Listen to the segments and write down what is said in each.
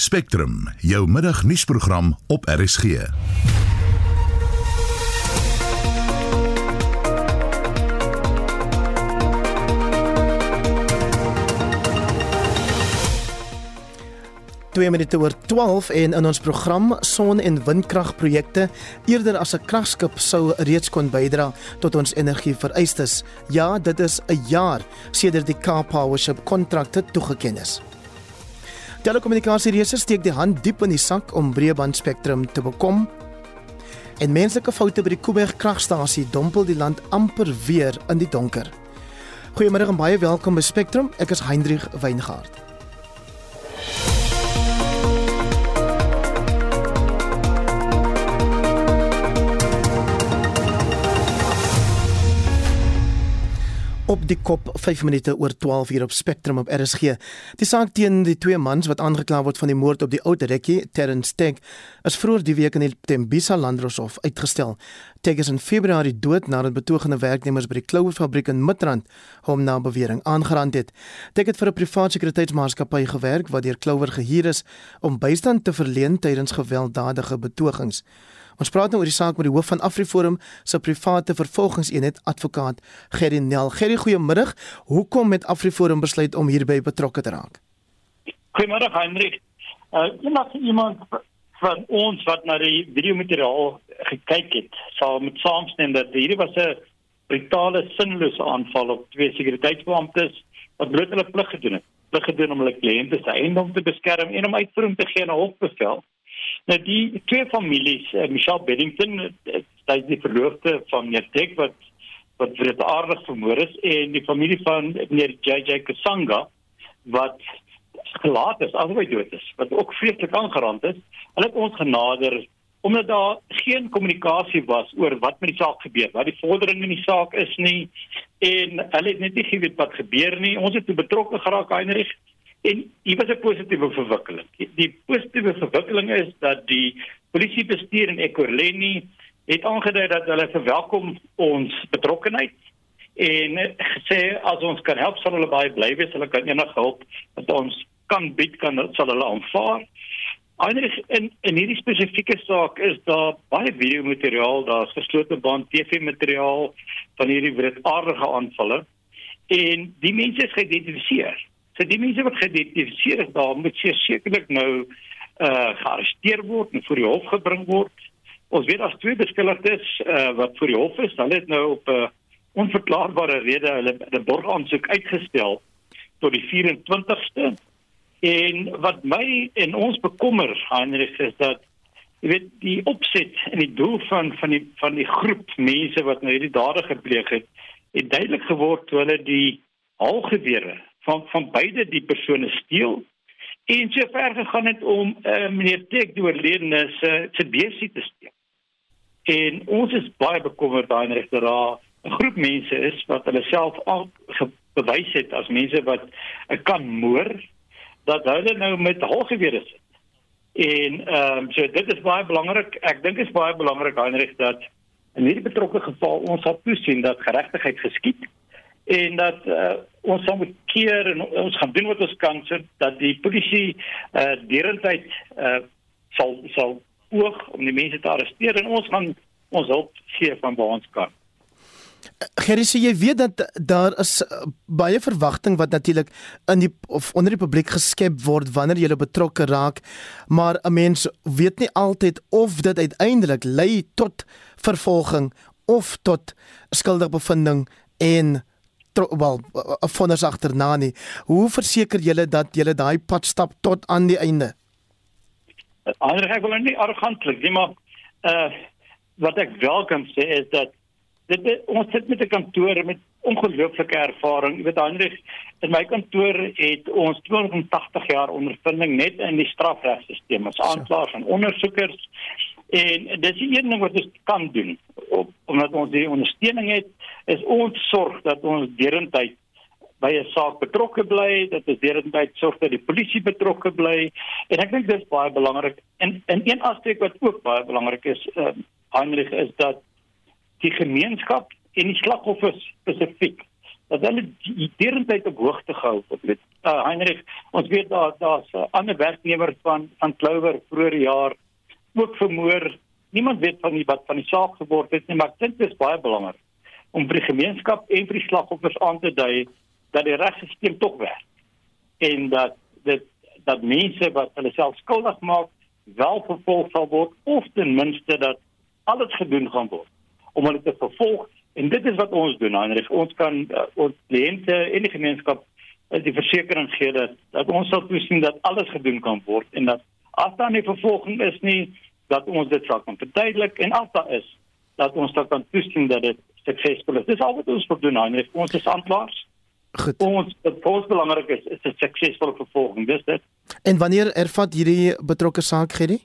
Spectrum, jou middagnuusprogram op RSG. Twee minute oor 12 en in ons program son- en windkragprojekte eerder as 'n kragskip sou reeds kon bydra tot ons energievereistes. Ja, dit is 'n jaar sedert die Cape Power Ship kontrakte toegeken is. Telekommunikasiereëse steek die hand diep in die sak om breëband spektrum te bekom. En menslike foute by die Kuiberg kragstasie dompel die land amper weer in die donker. Goeiemôre en baie welkom by Spectrum. Ek is Hendrik Weingart. Op die kop 5 minute oor 12 hier op Spectrum op RSG. Die saak teen die twee mans wat aangekla word van die moord op die ou rekkie Terrence Teg is vroeër die week in die Tembisa Landdroshof uitgestel. Teg is in Februarie dood nadat betogende werknemers by die klouerfabriek in Midrand hom na bewering aangerand het. Teg het vir 'n private sekuriteitsmaatskappy gewerk wat deur Klouwer gehuur is om bystand te verleen tydens gewelddadige betogings. Ons praat nou oor die saak met die hoof van AfriForum se private vervolgingseenheid advokaat Gerry Nel. Gerry, goeiemôre. Hoekom het AfriForum besluit om hierby betrokke te raak? Goeiemôre, Hendrik. Uh, iemand iemand van ons wat na die videomateriaal gekyk het, sal met saamstem dat hierdie was 'n brutale sinlose aanval op twee sekuriteitsbeamptes wat bloot hulle plig gedoen het. Plig gedoen om hulle kliënte se eiendom te beskerm en om uitvoering te gee na hofbevel. Nou die twee families, uh, Michelle Beddington, uh, sy is die verloofde van meneer Tek wat wat vir aardig vermoor is en die familie van meneer JJ Kasanga wat gelaat is, albei dood is, wat ook vreeslik aangerand is. Hulle het ons genader omdat daar geen kommunikasie was oor wat met die saak gebeur, wat die vordering in die saak is nie en hulle het net nie geweet wat gebeur nie. Ons het betrokke geraak Heinrich En hier was 'n positiewe verwikkeling. Die positiewe verwikkeling is dat die polisiebestuur in Ekurhuleni het aangedui dat hulle verwelkom ons betrokkeheid en sê as ons kan help sal hulle baie bly wees. Hulle kan enige hulp wat ons kan bied kan sal hulle aanvaar. Eindelik in in hierdie spesifieke saak is daar baie video materiaal, daar's geslote band TV materiaal van hierdie writaardige aanvalle en die mense is geïdentifiseer. So die mense wat geïdentifiseer is daar moet sekerlik nou uh gearresteer word en voor die hof gebring word. Ons weet daar's twee beskuldigdes uh wat voor die hof is. Hulle het nou op 'n uh, onverklaarbare rede hulle 'n borgaansoek uitgestel tot die 24ste. En wat my en ons bekommer, Heinrich, is dat weet die opset en die doel van van die van die groep mense wat nou hierdie dade gepleeg het, het duidelik geword toe hulle die halgewere van van beide die persone steel en so ver gegaan het om uh, meneer Tek die oorledene se se besie te steel. En ons is baie bekommerd daai regter daar 'n groep mense is wat hulle self al bewys het as mense wat uh, kan moor dat hulle nou met halgewere sit. En ehm um, so dit is baie belangrik. Ek dink is baie belangrik Heinrich dat in hierdie betrokke geval ons sal toesien dat geregtigheid geskied en dat uh, ons sal moet keer en ons gaan doen wat ons kan sodat die polisie uh, derentyd uh, sal sal oog om die mense te arresteer en ons gaan ons hulp gee van waar ons kan. Gerry, so jy weet dat daar is baie verwagting wat natuurlik in die of onder die publiek geskep word wanneer jy betrokke raak, maar 'n mens weet nie altyd of dit uiteindelik lei tot vervolging of tot skuldige bevinding en wel 'n vonnis agterna nie. Hoe verseker julle dat julle daai pad stap tot aan die einde? Ander ek wil nie arrogantlik nie, maar uh wat ek wel kan sê is dat dit ons sit met 'n kantoor met ongelooflike ervaring. Jy weet Hendrik, in my kantoor het ons 280 jaar ondervinding net in die strafregstelsel as aanklaers en ondersoekers. En dis die een ding wat ons kan doen op, omdat ons die ondersteuning het is ons sorg dat ons derentyd by 'n saak betrokke bly, dat ons derentyd sorg dat die polisie betrokke bly en ek dink dit is baie belangrik. En in een aspek wat ook baie belangrik is, uh, Heinrich is dat die gemeenskap en die slagoffers spesifiek dat hulle die derentyd op hoogte gehou word. Weet uh, Heinrich, ons weet daar daar's 'n uh, ander werknemer van van Clover vroeër jaar ook vermoor. Niemand weet van die wat van die saak geword het nie, maar dit is baie belangrik om vir die gemeenskap en vir die slagoffers aan te dui dat die regstelsel tog werk en dat dit dat mense wat hulle self skuldig maak wel vervolg sal word of ten minste dat alles gedoen gaan word om hulle te vervolg. En dit is wat ons doen Heinrich. Ons kan uh, ons kliënte en die gemeenskap uh, die versekering gee dat dat ons sal toesien dat alles gedoen kan word en dat as daar nie vervolging is nie dat ons dit sal kan verduidelik en as daar is dat ons dan kan toesien dat dit suksesvol is dis al wat ons moet doen Heinrich ons is aanklaers Goed. Ons is belangrik is is 'n suksesvolle vervolging, dis dit. En wanneer ervat hierdie betrokke saak gedie?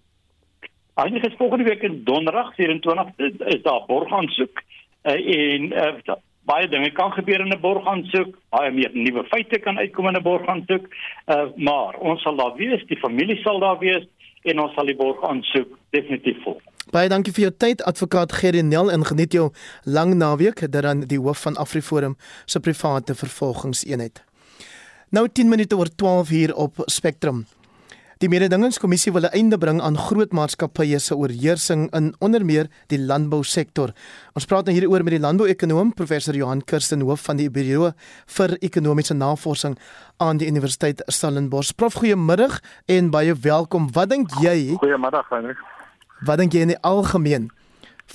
Eintlik is volgende week in Donderdag 24 is daar borgaansoek uh, en uh, baie dinge kan gebeur in 'n borgaansoek. Baie meer nuwe feite kan uitkom in 'n borgaansoek. Uh, maar ons sal daar wees, die familie sal daar wees en ons sal die borgaansoek definitief volg. Baie dankie vir jou tyd advokaat Gerry Nel en geniet jou lang naweek dat dan die hoof van AfriForum se private vervolgingseenheid. Nou 10 minute oor 12 hier op Spectrum. Die mededingingskommissie wil 'n einde bring aan groot maatskappye se oorheersing in onder meer die landbousektor. Ons praat nou hieroor met die landbouekonoom professor Johan Kirsten hoof van die Buro vir Ekonomiese Navorsing aan die Universiteit Stellenbosch. Prof, goeiemiddag en baie welkom. Wat dink jy? Goeiemiddag, Heinrich. Wat dink jy in die algemeen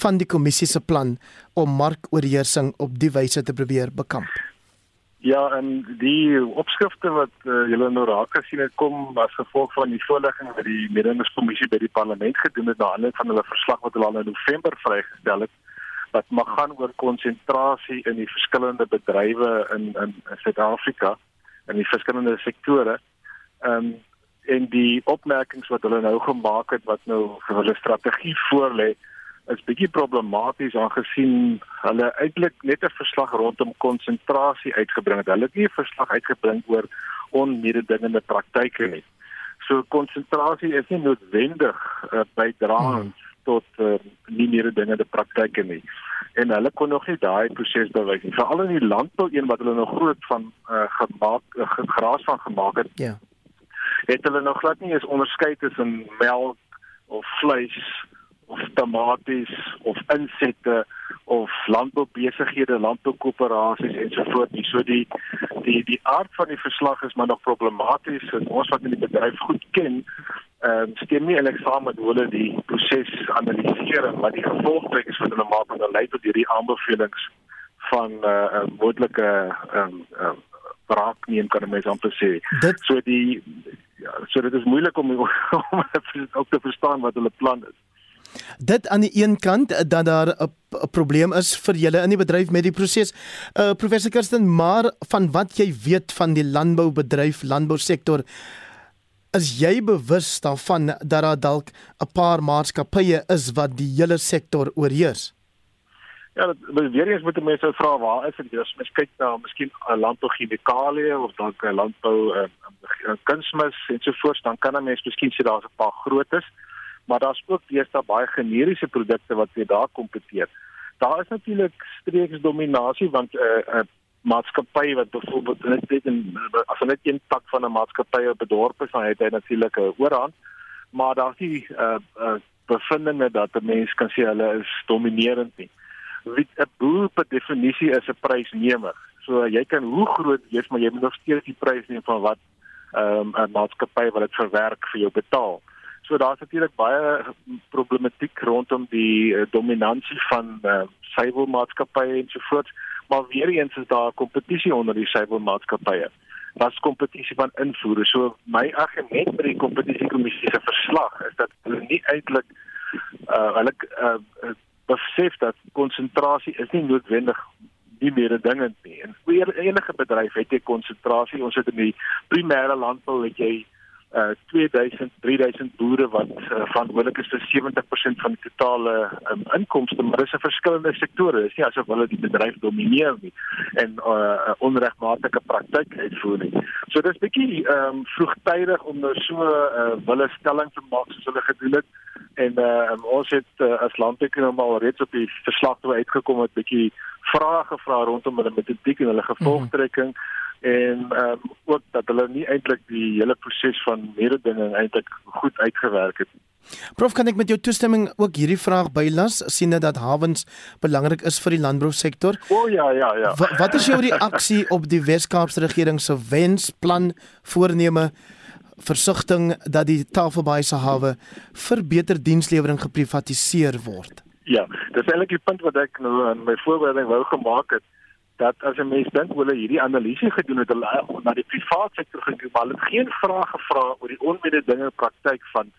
van die kommissie se plan om markoorheersing op die wyse te probeer bekamp? Ja, en die opskrifte wat uh, julle nou raak gesien het kom as gevolg van die voorlegging wat die mededingingskommissie by die parlement gedoen het na aanleiding van hulle verslag wat hulle al in November vrygestel het wat mag gaan oor konsentrasie in die verskillende bedrywe in in Suid-Afrika in die verskillende sektore. Ehm um, en die opmerkings wat hulle nou gemaak het wat nou vir hulle strategie voorlê is bietjie problematies aangesien hulle eintlik net 'n verslag rondom konsentrasie uitgebring het. Hulle het nie 'n verslag uitgebring oor onmededingende praktyke nie. So konsentrasie is nie noodwendig uh, bydraend hmm. tot uh, nie mededingende praktyke nie. En hulle kon nog nie daai proses bewys nie. Veral in die landbou een wat hulle nog groot van uh, gemaak uh, geraas van gemaak het. Ja. Yeah het hulle nog glad nie eens onderskei tussen melk of vleis of tomaties of insette of landboubesighede, landboukoöperasies ensovoorts nie. So die die die aard van die verslag is maar nog problematies en ons wat in die bedryf goed ken, ehm um, stem nie eintlik saam met hulle die proses analiseer en wat die gevolgtrekkings van hulle maak en dan lei tot hierdie aanbevelings van 'n uh, uh, moontlike ehm um, ehm um, braak neem kan mense amper sê. Dit so die ja, so dit is moeilik om om ook te verstaan wat hulle plan is. Dit aan die een kant eh, dat daar 'n probleem is vir julle in die bedryf met die proses. Uh professor Kirsten, maar van wat jy weet van die landboubedryf, landbousektor, is jy bewus daarvan dat daar dalk 'n paar maatskappye is wat die hele sektor oorheers? Ja, dat weer eens moet mense vra waar is dit? As mens kyk na miskien 'n landbou chemikalie of dalk 'n landbou uh, kunsmis ensovoorts, dan kan 'n mens miskien sê daar's 'n paar grootes, maar daar's ook deesdae baie generiese produkte wat weer daar kompeteer. Daar is natuurlik streeksdominasie want 'n uh, uh, maatskappy wat byvoorbeeld net dit en as hulle net een tak van 'n maatskappy op 'n dorp is, dan het hy natuurlik 'n oorhand, maar daar's nie uh, uh, bevindinge dat 'n mens kan sê hulle is dominerend nie wie 'n boer per definisie is 'n prysnemer. So jy kan hoe groot wees, maar jy moet nog steeds die prys neem van wat ehm, 'n um, maatskappy wat dit verwerk vir jou betaal. So daar's natuurlik baie problematiek rondom die uh, dominansie van uh, suiwelmaatskappye en so voort, maar weer eens is daar kompetisie onder die suiwelmaatskappye. Daar's kompetisie van invoere. So my argument met die kompetisiekommissie se verslag is dat hulle nie eintlik uh hulle uh, besef dat konsentrasie is nie noodwendig nie meer 'n ding nie. En enige bedryf het jy konsentrasie. Ons het in die primêre landbou het jy uh 2000 3000 boere wat uh, verantwoordelik is vir 70% van die totale um, inkomste maar dis 'n verskillende sektore. Dis nie asof hulle die bedryf domineer nie en uh onregmatige praktyk uitvoer nie. So dis bietjie um vroegtydig om nou so 'n uh, wille stelling te maak soos hulle gedoen het. En uh um, ons het uh, as landbouekonomie al reeds op die verslag toe uitgekom het bietjie vrae gevra rondom hulle metodiek en hulle gevolgtrekking. mm -hmm en ehm um, ook dat hulle nie eintlik die hele proses van mededinging eintlik goed uitgewerk het. Prof kan ek met jou toestemming ook hierdie vraag bylas sien dat hawens belangrik is vir die landbousektor? O oh, ja ja ja. Wat, wat is jou reaksie op die Wes-Kaapse regering se wensplan voorneme versigtiging dat die Tafelbaai se hawe vir beter dienslewering geprivatiseer word? Ja, dis eintlik die punt wat ek nou in my voorbereiding wou gemaak het dat as 'n mens dink hulle hierdie analisie gedoen het hulle na die private sektor gekyk maar hulle het geen vrae gevra oor die onmede dinge praktyk van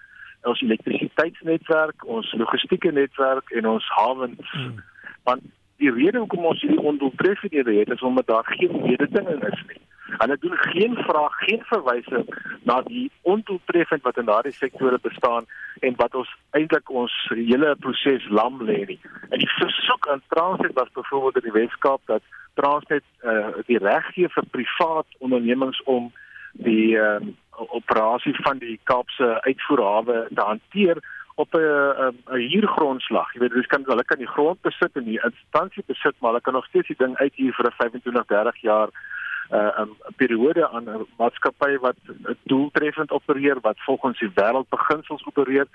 ons elektrisiteitsnetwerk, ons logistieke netwerk en ons hawens. Hmm. Want die rede hoekom ons hierdie ondoeltreffende het is omdat daar geen mededinging is nie. Hulle doen geen vraag, geen verwysing na die ondoeltreffend wat in daardie sektore bestaan en wat ons eintlik ons hele proses lam lê nie. En die versoek aan Transnet was byvoorbeeld in die Weskaap dat Transnet uh, die reg gee vir privaat ondernemings om die uh, operasie van die Kaapse uitvoerhawe te hanteer op 'n 'n huurgrondslag. Jy weet, dis kan hulle kan die grond besit en die instansie besit, maar hulle kan nog steeds die ding uithuur vir 'n 25, 30 jaar uh, 'n periode aan 'n maatskappy wat doeltreffend opereer wat volgens die wêreldbeginsels opereer.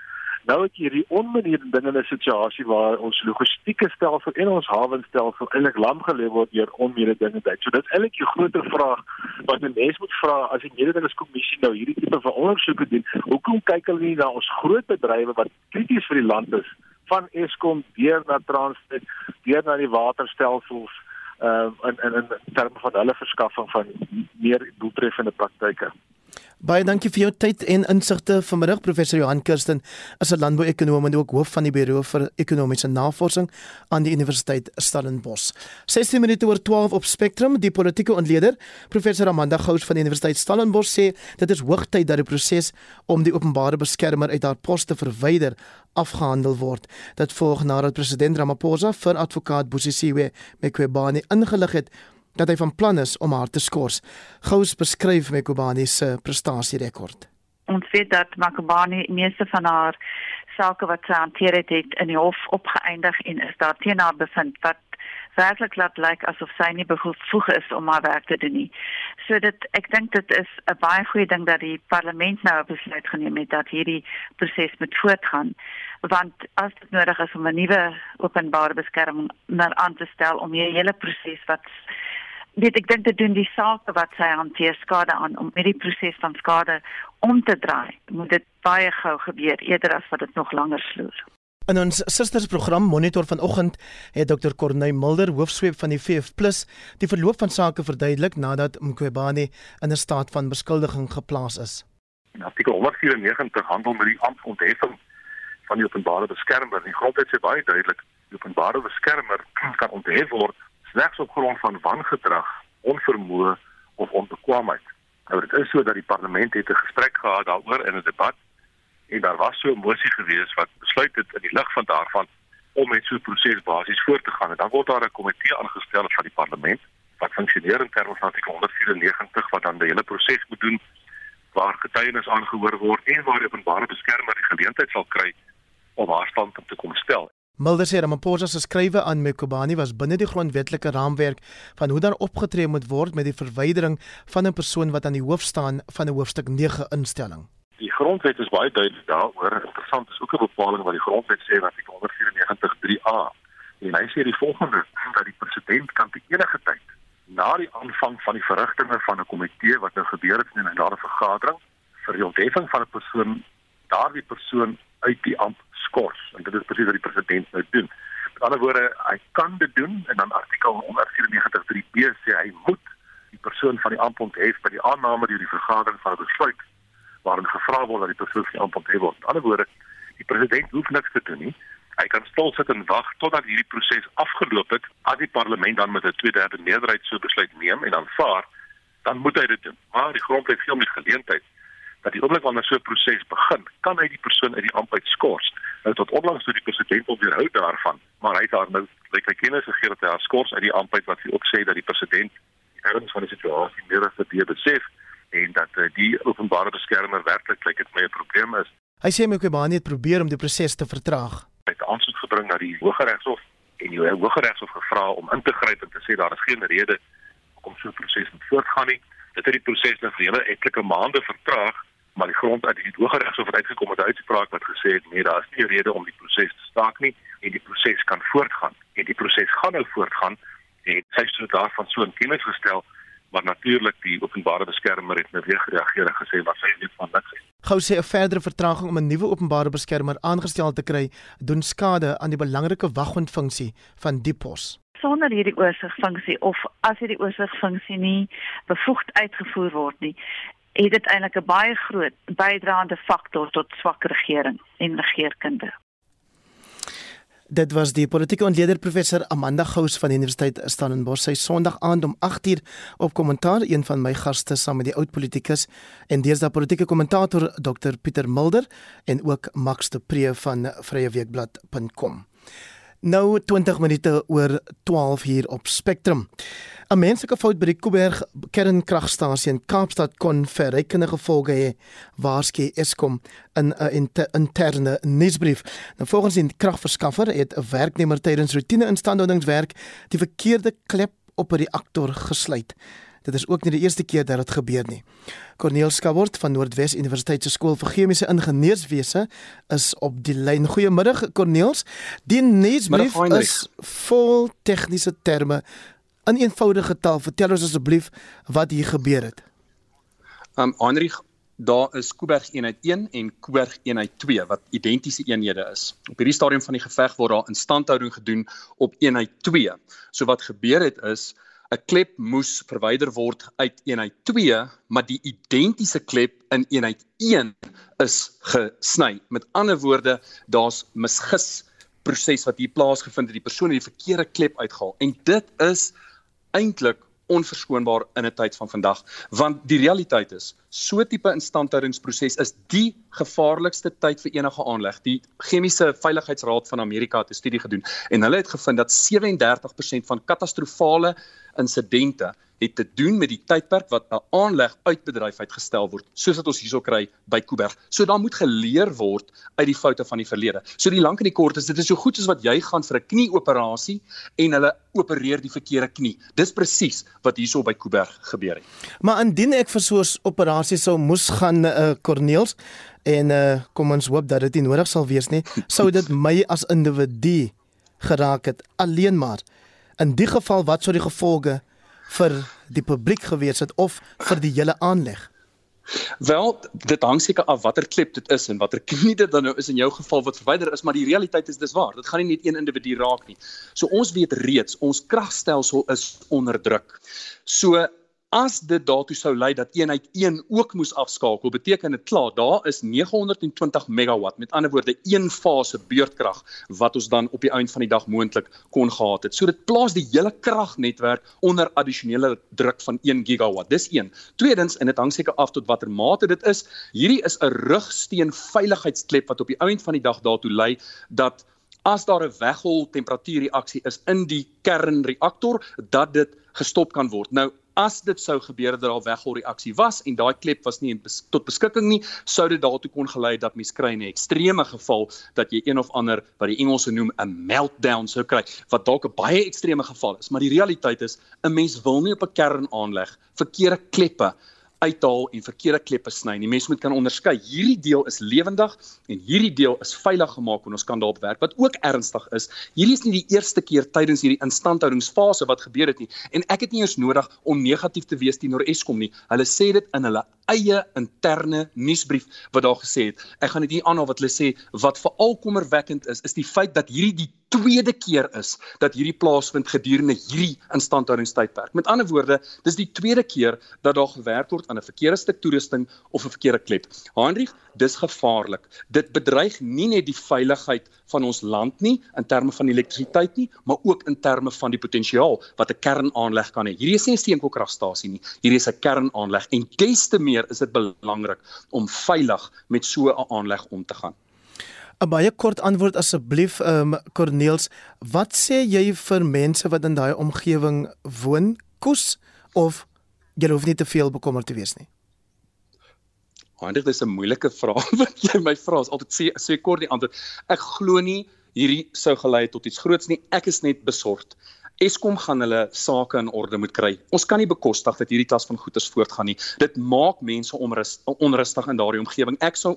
Nou het jy hierdie onmanierde ding in 'n situasie waar ons logistieke stelsel en ons hawenstelsel eintlik lam gelê word deur onmanierde dinge. So dit is eintlik 'n groter vraag wat 'n mens moet vra as die mededingingskommissie nou hierdie tipe van ondersoeke doen. Hoekom kyk hulle nie na ons groot bedrywe wat krities vir die land is van Eskom deur na Transnet, deur na die waterstelsels uh, in in in terme van hulle verskaffing van meer doeltreffende praktyke. Baie dankie vir jou tyd en insigte vanmiddag professor Johan Kirsten is 'n landbouekonoom en ook hoof van die Buro vir Ekonomiese Navorsing aan die Universiteit Stellenbosch. 16 minute oor 12 op Spectrum die politieke ontleder professor Amanda Gous van die Universiteit Stellenbosch sê dit is hoogtyd dat die proses om die openbare beskermer uit haar pos te verwyder afgehandel word. Dit volg nadat president Ramaphosa vir advokaat Bosisiwe Mqobani ingelig het dat hy van plan is om haar te skors. Gous beskryf Mekobani se prestasierekord. Ons weet dat Mekobani meeste van haar sake wat sy hanteer het, het in die hof opgeëindig en is daar teen haar bevind wat werklik laat lyk asof sy nie bevoeg is om haar werk te doen nie. So dit ek dink dit is 'n baie goeie ding dat die parlement nou 'n besluit geneem het dat hierdie proses moet voortgaan want as dit nodig is om 'n nuwe openbare beskerming aan te stel om hierdie hele proses wat weet ek dink dit doen die sake wat sy hanteer skade aan om met die proses van skade om te draai. Moet dit baie gou gebeur eerder as wat dit nog langer sloer. In ons sustersprogram Monitor vanoggend het Dr Corneil Mulder, hoofsweep van die VF+ die verloop van sake verduidelik nadat Mqobani in 'n staat van beskuldiging geplaas is. In artikel 194 handel met die amptontheffing van die openbare beskermer. Die grondwet sê baie duidelik, die openbare beskermer kan onthef word slegs op grond van wangedrag, onvermoë of onbekwaamheid. Nou dit is so dat die parlement het 'n gesprek gehad daaroor in 'n debat en daar was so 'n mosie gewees wat besluit het in die lig van daarvan om met so 'n proses basies voort te gaan. En dan word daar 'n komitee aangestel van die parlement wat funksioneer in terme van artikel 194 wat dan die hele proses moet doen waar getuienis aangehoor word en waar die openbare beskermer die geleentheid sal kry om haar standpunt te kom stel. Mulder sê Ramaphosa se skrywe aan Mekobani was binne die grondwetlike raamwerk van hoe daar opgetree moet word met die verwydering van 'n persoon wat aan die hoof staan van 'n hoofstuk 9 instelling. Die grondwet is baie duidelik daaroor. Interessant is ook 'n bepaling wat die grondwet sê wat artikel 194.3a. En hy sê die volgende dat die president kan te enige tyd na die aanvang van die verrigtinge van 'n komitee wat nou gebeur het in 'n daar vergadering vir die ontheffing van 'n persoon daardie persoon uit die amp skors en dit is presies wat die president nou doen. Met ander woorde, hy kan dit doen en dan artikel 194.3b sê hy moet die persoon van die ampt hê by die aanname deur die vergadering van besluit waarin gevra word dat die persoon van die ampt hê word. Met ander woorde, die president hoef niks te doen nie. Hy kan stil sit en wag totdat hierdie proses afgeloop het, as die parlement dan met 'n 2/3 meerderheid so besluit neem en aanvaar, dan moet hy dit doen. Maar die grondwet gee hom die geleentheid dat die oomblik wanneer so 'n proses begin, kan hy die persoon uit die amp uitskors. Nou tot onlangs toe die president op weerhou daarvan, maar hy het daar nou lyk hy kennis gegee dat hy haar skors uit die uit wat hy ook sê dat die president die erns van die situasie meer as dit besef en dat uh, die openbare beskermer werklik lyk dit my 'n probleem is. Hy sê Mkhwebane het probeer om die proses te vertraag. Hy het aansoek gebring na die Hooggeregshof en die Hooggeregshof gevra om in te gryp en te sê daar is geen rede om so 'n proses moet voortgaan nie. Dit het die proses nou vir hele etlike maande vertraag, maar die grond uit die Hooggeregshof het uitgekom met 'n uitspraak wat gesê het nee, daar is nie rede om die proses te staak nie en die proses kan voortgaan. En die proses gaan nou voortgaan en sy het so daarvan so 'n kennis gestel maar natuurlik die openbare beskermer het nou weer gereageer en gesê wat sy weet van niks. Gou sê 'n verdere vertraging om 'n nuwe openbare beskermer aangestel te kry, doen skade aan die belangrike wagondfunksie van die pos. Sonder hierdie oorsigfunksie of as hierdie oorsigfunksie nie bevoegd uitgevoer word nie, het dit eintlik 'n baie groot bydraende faktor tot swak regering en regeerkunde. Dit was die politieke ontleder professor Amanda Gous van die Universiteit Stellenbosch. Sy Sondag aand om 8uur op kommentaar een van my gaste saam met die oud politikus en deesdae politieke kommentator Dr Pieter Mulder en ook Max de Pre van vryeweekblad.com. Nou 20 minute oor 12 hier op Spectrum. 'n Menslike fout by die Kuiberg kernkragstasie in Kaapstad kon verrykende gevolge hê, waarsku Eskom in 'n inter interne nuusbrief. Nou volgens die kragverskaffer het 'n werknemer tydens roetine-instandhoudingswerk die verkeerde klep op 'n reaktor gesluit. Dit is ook nie die eerste keer dat dit gebeur nie. Corneel Skabort van Noordwes Universiteit se skool vir chemiese ingenieurswese is op die lyn. Goeiemiddag Corneels. Die nuusbrief is vol tegniese terme. In eenvoudige taal, vertel ons asseblief wat hier gebeur het. Um Heinrich, daar is Kuiberg eenheid 1 en Kuiberg eenheid 2 wat identiese eenhede is. Op hierdie stadium van die geveg word daar instandhouding gedoen op eenheid 2. So wat gebeur het is 'n klep moes verwyder word uit eenheid 2, maar die identiese klep in eenheid 1 is gesny. Met ander woorde, daar's misgis proses wat hier plaasgevind het. Die persoon het die verkeerde klep uitgehaal en dit is eintlik onverskoonbaar in 'n tyd van vandag want die realiteit is so tipe instandhoudingsproses is die gevaarlikste tyd vir enige aanleg die chemiese veiligheidsraad van Amerika het 'n studie gedoen en hulle het gevind dat 37% van katastrofale insidente het te doen met die tydperk wat 'n aanleg uit bedryf uitgestel word, soos wat ons hierso kry by Kuiberg. So daar moet geleer word uit die foute van die verlede. So die lank en die kort is dit is so goed as wat jy gaan vir 'n knieoperasie en hulle opereer die verkeerde knie. Dis presies wat hierso by Kuiberg gebeur het. Maar indien ek vir so 'n operasie sou moes gaan eh uh, Corneels en eh uh, kom ons hoop dat dit nie nodig sal wees nie, sou dit my as individu geraak het alleen maar. In die geval wat sou die gevolge vir die publiek gewees het of vir die hele aanleg? Wel, dit hang seker af watter klep dit is en watter knie dit dan nou is in jou geval wat verwyder is, maar die realiteit is dis waar. Dit gaan nie net een individu raak nie. So ons weet reeds ons kragstelsel is onder druk. So As dit daartoe sou lei dat eenheid 1 ook moes afskakel, beteken dit klaar daar is 920 megawatt, met ander woorde een fase beurtkrag wat ons dan op die einde van die dag moontlik kon gehad het. So dit plaas die hele kragnetwerk onder addisionele druk van 1 gigawatt. Dis een. Tweedens en dit hang seker af tot watter mate dit is, hierdie is 'n rugsteen veiligheidsklep wat op die einde van die dag daartoe lei dat as daar 'n weghol temperatuurreaksie is in die kernreaktor dat dit gestop kan word. Nou as dit sou gebeur dat daar weggol reaksie was en daai klep was nie bes tot beskikking nie, sou dit daartoe kon gelei dat mens kry 'n ekstreme geval dat jy een of ander wat die Engelse noem 'n meltdown sou kry, wat dalk 'n baie ekstreme geval is, maar die realiteit is 'n mens wil nie op 'n kern aanleg verkeerde kleppe uithaal en verkeerde kleppe sny. Die mens moet kan onderskei. Hierdie deel is lewendig en hierdie deel is veilig gemaak en ons kan daarop werk. Wat ook ernstig is, hierdie is nie die eerste keer tydens hierdie instandhoudingsfase wat gebeur het nie. En ek het nie eens nodig om negatief te wees teenoor Eskom nie. Hulle sê dit in hulle eie interne nuusbrief wat daar gesê het. Ek gaan dit hier aanhaal wat hulle sê wat veral kommerwekkend is, is die feit dat hierdie die tweede keer is dat hierdie plaasvind gedurende hierdie instandhoudingstydperk. Met ander woorde, dis die tweede keer dat daar gewerk word aan 'n verkeerde stuk toerusting of 'n verkeerde klep. Heinrich, dis gevaarlik. Dit bedreig nie net die veiligheid van ons land nie in terme van elektrisiteit nie, maar ook in terme van die potensiaal wat 'n kernaanleg kan hê. Hierdie is nie 'n steenkoolkragstasie nie, hierdie is 'n kernaanleg en des te meer is dit belangrik om veilig met so 'n aanleg om te gaan. 'n Baie kort antwoord asseblief, ehm um, Corneels, wat sê jy vir mense wat in daai omgewing woon, koes of jy hoef nie te veel bekommerd te wees nie? Handig, dis 'n moeilike vraag wat jy my vra. Is altyd sê sê kort die antwoord. Ek glo nie hierdie sou gelei tot iets groots nie. Ek is net besorgd. Eskom gaan hulle sake in orde moet kry. Ons kan nie bekostig dat hierdie tas van goederes voortgaan nie. Dit maak mense onrus, onrustig in daardie omgewing. Ek sou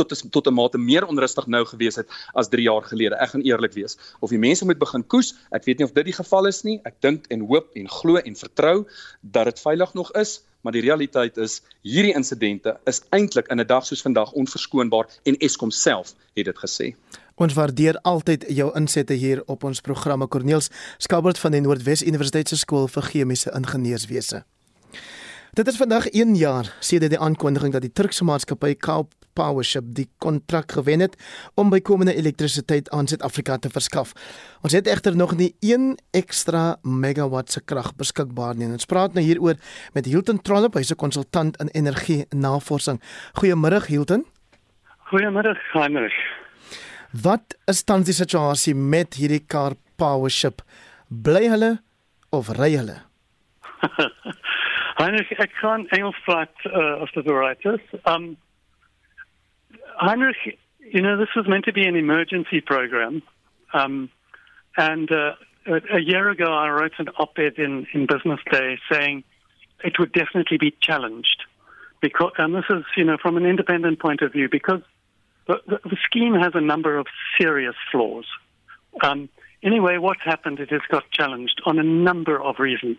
tot tot 'n mate meer onrustig nou gewees het as 3 jaar gelede. Ek gaan eerlik wees. Of die mense moet begin koes, ek weet nie of dit die geval is nie. Ek dink en hoop en glo en vertrou dat dit veilig nog is maar die realiteit is hierdie insidente is eintlik in 'n dag soos vandag onverskoonbaar en Eskom self het dit gesê. Ons waardeer altyd jou insette hier op ons programme Corneels Skabert van die Noordwes Universiteit se skool vir chemiese ingenieurswese. Dit is vandag 1 jaar sedert die aankondiging dat die Turkse maatskappy Kaap Powership die kontrak gewen het om bykomende elektrisiteit aan Suid-Afrika te verskaf. Ons het egter nog nie 1 ekstra megawatt se krag beskikbaar nie. Ons praat nou hieroor met Hilton Trollop, hy's 'n konsultant in energie navorsing. Goeiemôre Hilton. Goeiemôre Heinrich. Wat is tans die situasie met hierdie Kaap Powership? Bly hulle of ry hulle? Heinrich, ek kan Engels praat uh, dit right is. Um Heinrich, you know, this was meant to be an emergency program. Um, and uh, a, year ago, I wrote an op ed in, in Business Day saying it would definitely be challenged. Because, and this is, you know, from an independent point of view, because the, the, scheme has a number of serious flaws. Um, anyway, what happened? It has got challenged on a number of reasons.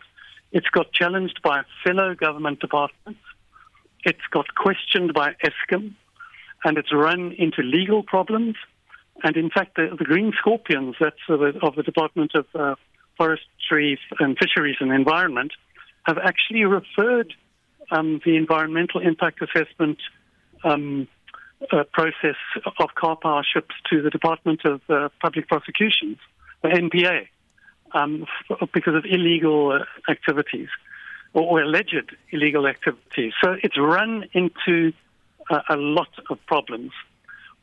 It's got challenged by fellow government departments. It's got questioned by ESCOM and it's run into legal problems. And in fact, the, the Green Scorpions, that's of the, of the Department of uh, Forestry and Fisheries and Environment, have actually referred um, the environmental impact assessment um, uh, process of car power ships to the Department of uh, Public Prosecutions, the NPA, um, f- because of illegal uh, activities or, or alleged illegal activities. So it's run into a lot of problems.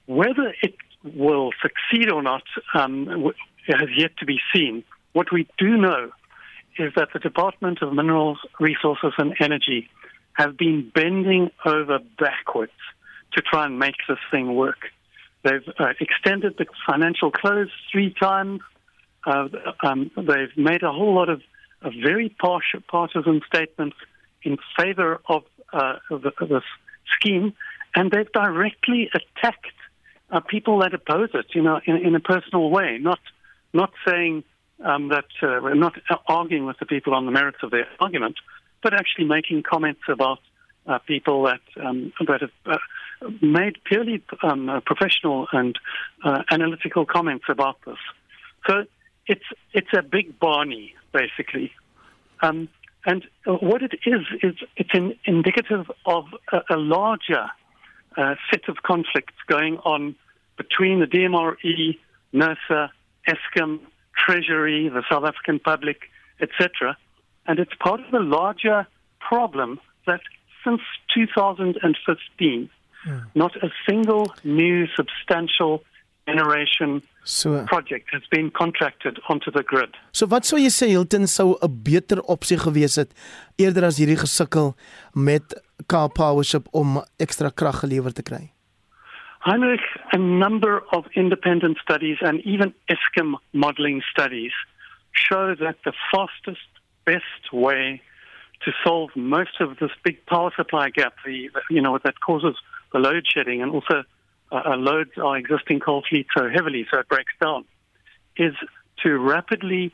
Whether it will succeed or not um, has yet to be seen. What we do know is that the Department of Minerals, Resources and Energy have been bending over backwards to try and make this thing work. They've uh, extended the financial close three times. Uh, um, they've made a whole lot of, of very partisan statements in favor of uh, the, this scheme, and they've directly attacked uh, people that oppose it, you know, in, in a personal way, not not saying um, that uh, we're not arguing with the people on the merits of their argument, but actually making comments about uh, people that um, that have uh, made purely um, uh, professional and uh, analytical comments about this. So it's it's a big Barney basically, um, and what it is is it's an indicative of a, a larger uh, set of conflicts going on between the DMRE, NERSA, ESCOM, Treasury, the South African public, etc. And it's part of a larger problem that since 2015, yeah. not a single new substantial generation so, project has been contracted onto the grid. So wat sou jy sê Hilton sou 'n beter opsie gewees het eerder as hierdie gesukkel met Kaap Powership om ekstra krag gelewer te kry? Heinrich, a number of independent studies and even ESCOM modeling studies show that the fastest, best way to solve most of this big power supply gap, the, you know, that causes the load shedding and also uh, loads our existing coal fleet so heavily so it breaks down, is to rapidly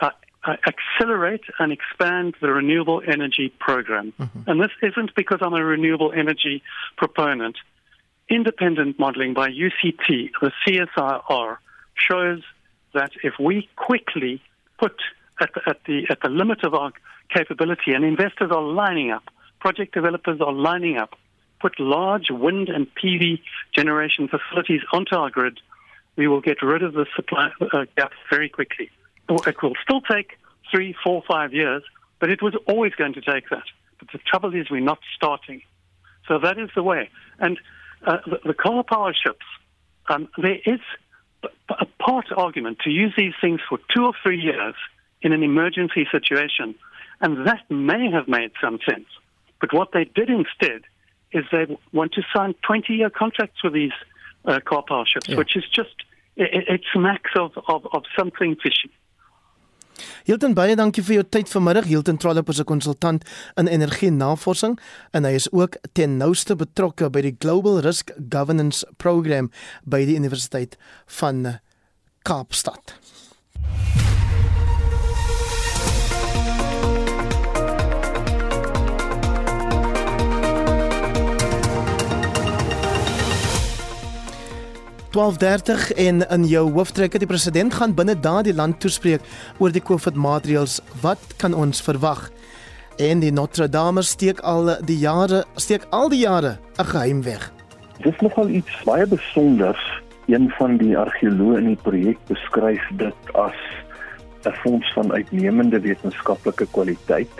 uh, uh, accelerate and expand the renewable energy program. Mm-hmm. And this isn't because I'm a renewable energy proponent. Independent modeling by UCT, the CSIR, shows that if we quickly put at the, at the at the limit of our capability, and investors are lining up, project developers are lining up, put large wind and PV generation facilities onto our grid, we will get rid of the supply uh, gap very quickly. It will still take three, four, five years, but it was always going to take that. But the trouble is, we're not starting. So that is the way. And uh, the, the coal power ships, um, there is a part argument to use these things for two or three years in an emergency situation, and that may have made some sense. But what they did instead is they want to sign 20 year contracts with these uh, car power ships, yeah. which is just, it, it smacks of, of, of something fishy. Hilton baie dankie vir jou tyd vanmiddag. Hilton Trollop is 'n konsultant in energie-navorsing en hy is ook ten nouste betrokke by die Global Risk Governance Program by die Universiteit van Kaapstad. 12:30 en in jou hooftrekke die president gaan binne daardie land toespreek oor die COVID-maatreëls. Wat kan ons verwag? En die Notre Dame steek al die jare steek al die jare 'n geheim weg. Dit is nogal iets baie besonders. Een van die argeoloë in die projek beskryf dit as 'n fonds van uitnemende wetenskaplike kwaliteit.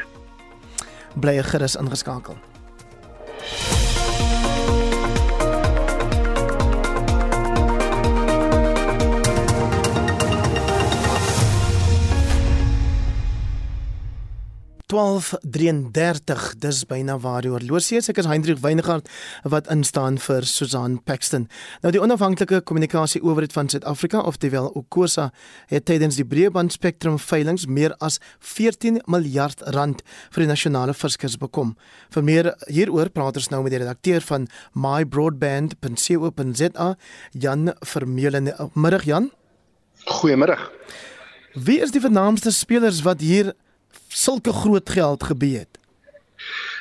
Bly gerus ingeskakel. 12:33 dis byna waar die oorlosie is. Ek is Hendrik Weingart wat instaan vir Susan Paxton. Nou die onafhanklike kommunikasie owerheid van Suid-Afrika oftewel Okosa het tydens die breëband spektrum veilinge meer as 14 miljard rand vir die nasionale verskers bekom. Vir meer hieroor praat ons nou met die redakteur van mybroadband.co.za Jan Vermeulen. Middag Jan. Goeiemiddag. Wie is die vernaamste spelers wat hier sulke groot geld gebeur?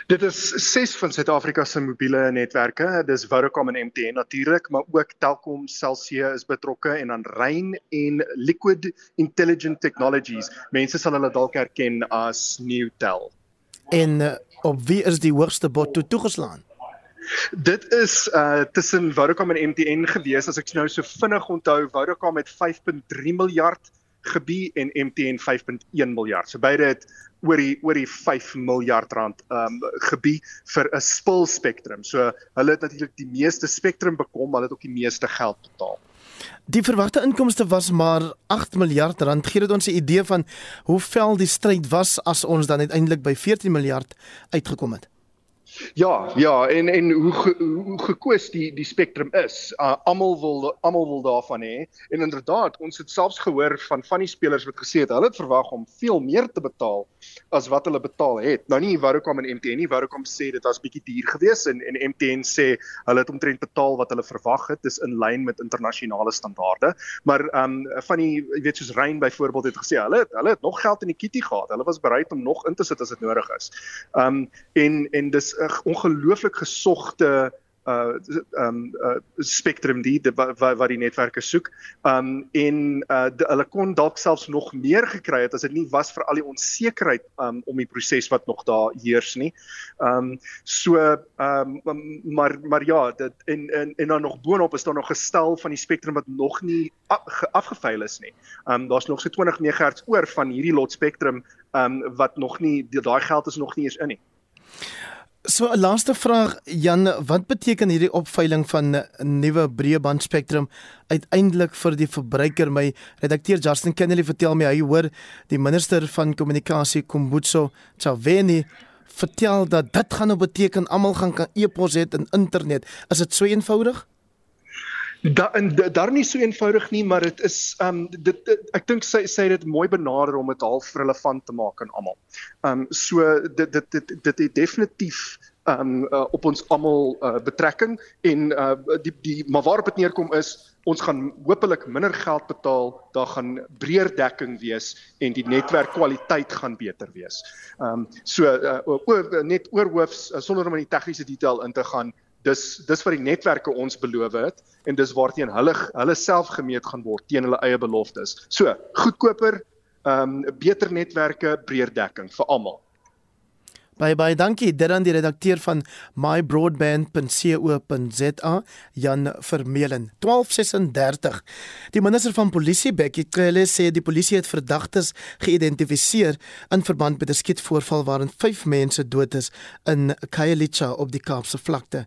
Dit is ses van Suid-Afrika se mobiele netwerke. Dis Vodacom en MTN natuurlik, maar ook Telkom, Cellnex is betrokke en dan Rain en Liquid Intelligent Technologies. Mense sal hulle dalk herken as Newtel. En uh, op wie is die hoogste bod toe toegeslaan? Dit is uh tussen Vodacom en MTN gewees as ek nou so vinnig onthou Vodacom met 5.3 miljard gebie en MTN 5.1 miljard. So beide het oor die oor die 5 miljard rand um gebie vir 'n spul spektrum. So hulle het natuurlik die meeste spektrum bekom, hulle het ook die meeste geld betaal. Die verwagte inkomste was maar 8 miljard rand. Gee dit ons 'n idee van hoe vel die stryd was as ons dan uiteindelik by 14 miljard uitgekom het. Ja, ja, en en hoe ge, hoe gekoos die die spektrum is. Uh, almal wil almal wil daarvan hê. En inderdaad, ons het selfs gehoor van van die spelers wat gesê het hulle het verwag om veel meer te betaal as wat hulle betaal het. Nou nie Vodacom en MTN nie. Vodacom sê dit was bietjie duur geweest en en MTN sê hulle het omtrent betaal wat hulle verwag het. Dis in lyn met internasionale standaarde. Maar ehm um, van die jy weet soos Rein byvoorbeeld het gesê hulle het, hulle het nog geld in die kitty gehad. Hulle was bereid om nog in te sit as dit nodig is. Ehm um, en en dis 'n ongelooflik gesogte uh um uh spektrum die wat wat die netwerke soek. Um en uh de, hulle kon dalk selfs nog meer gekry het as dit nie was vir al die onsekerheid um om die proses wat nog daar heers nie. Um so um maar maar ja, dit en en en dan nog boonop is daar nog gestel van die spektrum wat nog nie afgeveil is nie. Um daar's nog so 20 MHz oor van hierdie lot spektrum um wat nog nie daai geld is nog nie eens in nie. So 'n laaste vraag Jan, wat beteken hierdie opveiling van nuwe breëband spektrum uiteindelik vir die verbruiker? My redakteur Justin Kennedy vertel my hy hoor die minister van kommunikasie Kombutso Tsaveni vertel dat dit gaan nou beteken almal gaan kan e-pos hê en internet. Is dit so eenvoudig? Da en daar nie so eenvoudig nie, maar dit is um dit, dit ek dink sy sê dit mooi benader om dit half relevant te maak aan almal. Um so dit dit dit dit het definitief um uh, op ons almal uh, betrekking en uh die die maar waarop dit neerkom is ons gaan hopelik minder geld betaal, daar gaan breër dekking wees en die netwerkkwaliteit gaan beter wees. Um so uh, oor, net oorhoofs uh, sonder om in die tegniese detail in te gaan, dis dis wat die netwerke ons beloof het en dis waarteen hulle hulle self gemeet gaan word teen hulle eie beloftes. So, goedkoper, ehm um, beter netwerke, breër dekking vir almal. Baie baie dankie. Dit aan die redakteur van mybroadband.co.za Jan Vermeulen. 1236 Die minister van polisie Bekkie Cele sê die polisie het verdagtes geïdentifiseer in verband met 'n skietvoorval waarin 5 mense dood is in Khayelitsha op die Kaapse vlakte.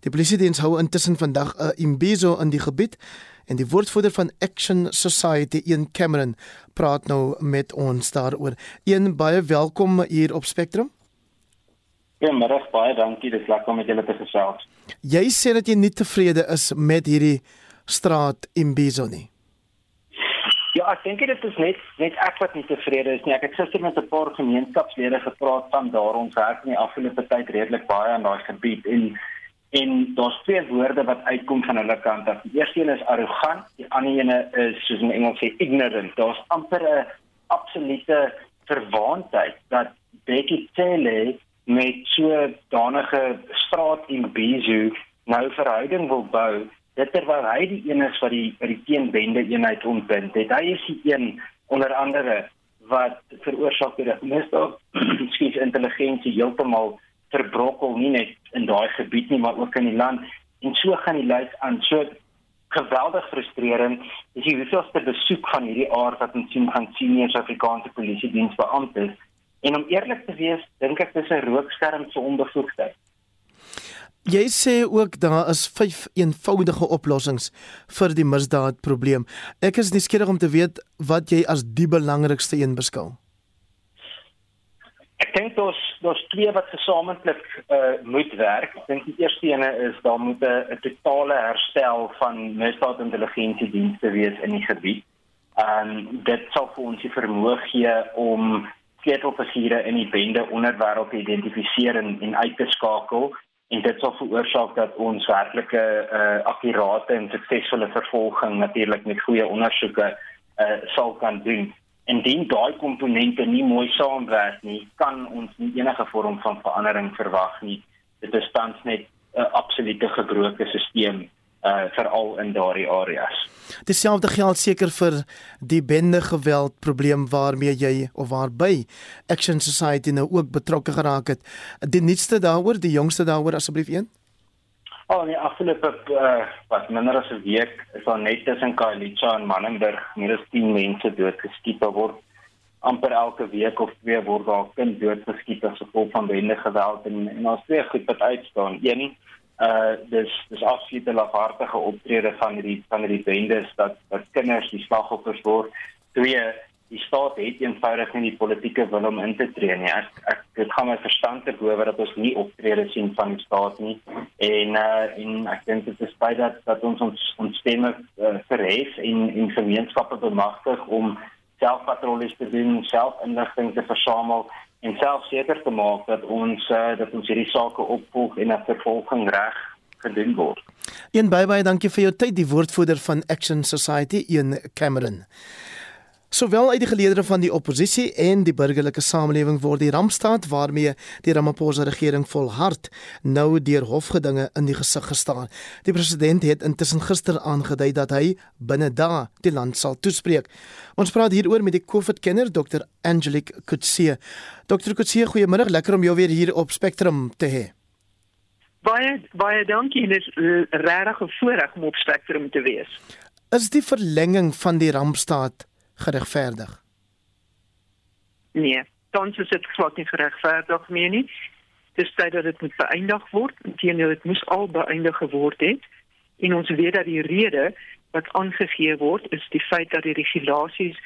Die polisie diens hou intussen vandag 'n imbizo in die gebied en die woordvoerder van Action Society een Cameron praat nou met ons daaroor. Een baie welkom hier op Spectrum Goeiemôre, baie dankie. Dis lekker om met julle te gesels. Jy sê dat jy nie tevrede is met hierdie straat Imbizo nie. Ja, ek dink dit is net net ek wat nie tevrede is nie. Ek het gister met 'n paar gemeenskapslede gepraat van daar ons werk in die afgelope tyd redelik baie aan daai gebied en en daar's twee woorde wat uitkom van hulle kant af. Die eerste een is arrogant, die ander een is soos in Engels sê ignorant. Daar's amper 'n absolute verwaandheid dat Becky Taylor met so danige straat en bezu nou verhouding wil bou dit terwyl hy die een is wat die die teenbende eenheid ontbind het. Hy is die een onder andere wat veroorsaak dat misdaad skiet intelligensie heeltemal verbrokkel nie net in daai gebied nie maar ook in die land. En so gaan die lys aan so geweldig frustrerend is die hoeveelste besoek van hierdie aard wat ons sien gaan senior Suid-Afrikaanse polisie diensbeamptes En om eerlik te wees, dink ek dis 'n rookskerm vir onbevoegdheid. Jy sê ook daar is vyf eenvoudige oplossings vir die misdaadprobleem. Ek is nuuskierig om te weet wat jy as die belangrikste een beskou. Ek dink daar's daar's twee wat gesamentlik uh moet werk. Ek dink die eerste ene is daar moet 'n totale herstel van misdaadintelligensiedienste wees in die gebied. Um dit sal vir ons die vermoë gee om sleutelfigure in die bende onderwêreld identifiseer en, en uit te skakel en dit sal veroorsaak dat ons werklike uh, akkurate en suksesvolle vervolging natuurlik met goeie ondersoeke uh, sal kan doen. Indien daai komponente nie mooi saamwerk nie, kan ons nie enige vorm van verandering verwag nie. Dit is tans net 'n uh, absolute gebroke stelsel uh veral in daardie areas. Dieselfde geld seker vir die bende geweld probleem waarmee jy of waarby Action Society nou ook betrokke geraak het. Die nuutste daaroor, die jongste daaroor asseblief een? Oh nee, afgelope uh wat minder as 'n week is daar net tussen Kaalicha en Mannenberg meer as 10 mense doodgeskiet word. amper elke week of twee word daar kind doodgeskiet as gevolg van bende geweld en en daar's twee goed wat uitstaan. Een uh dis dis absolute lafhartige optrede van hierdie van hierdie bendes dat dat kinders die slagoffers word. Twee, die staat het eenvoudig nie die politieke wil om in te tree nie. Ek ek dit gaan my verstand te bowe dat ons nie optrede sien van die staat nie. En uh en ek dink dit is baie dat dat ons ons ons stemme uh, verhef en en gemeenskappe bemagtig om selfpatrollies te doen, selfinligting te versamel en self seker te maak dat ons uh, dat ons hierdie sake opvolg en 'n vervolging reg gedoen word. Een baie baie dankie vir jou tyd die woordvoerder van Action Society in Cameron. Sowel uit die geleedere van die oppositie en die burgerlike samelewing word die rampstaat waarmee die Ramaphosa regering volhard nou deur hofgedinge in die gesig gestaan. Die president het intussen gister aangedui dat hy binne dae die land sal toespreek. Ons praat hieroor met die COVID-kenner Dr. Angelique Kutsie. Dr. Kutsie, goeiemôre, lekker om jou weer hier op Spectrum te hê. Baie baie dankie, dit is eh, regtig 'n voorreg om op Spectrum te wees. Is die verlenging van die rampstaat geregverdig? Nee, tans is dit glad nie geregverdig meer nie. Dis tyd dat dit moet beëindig word. Inteendeel, dit moes al beëindig geword het. En ons weet dat die rede wat aangegee word is die feit dat die regulasies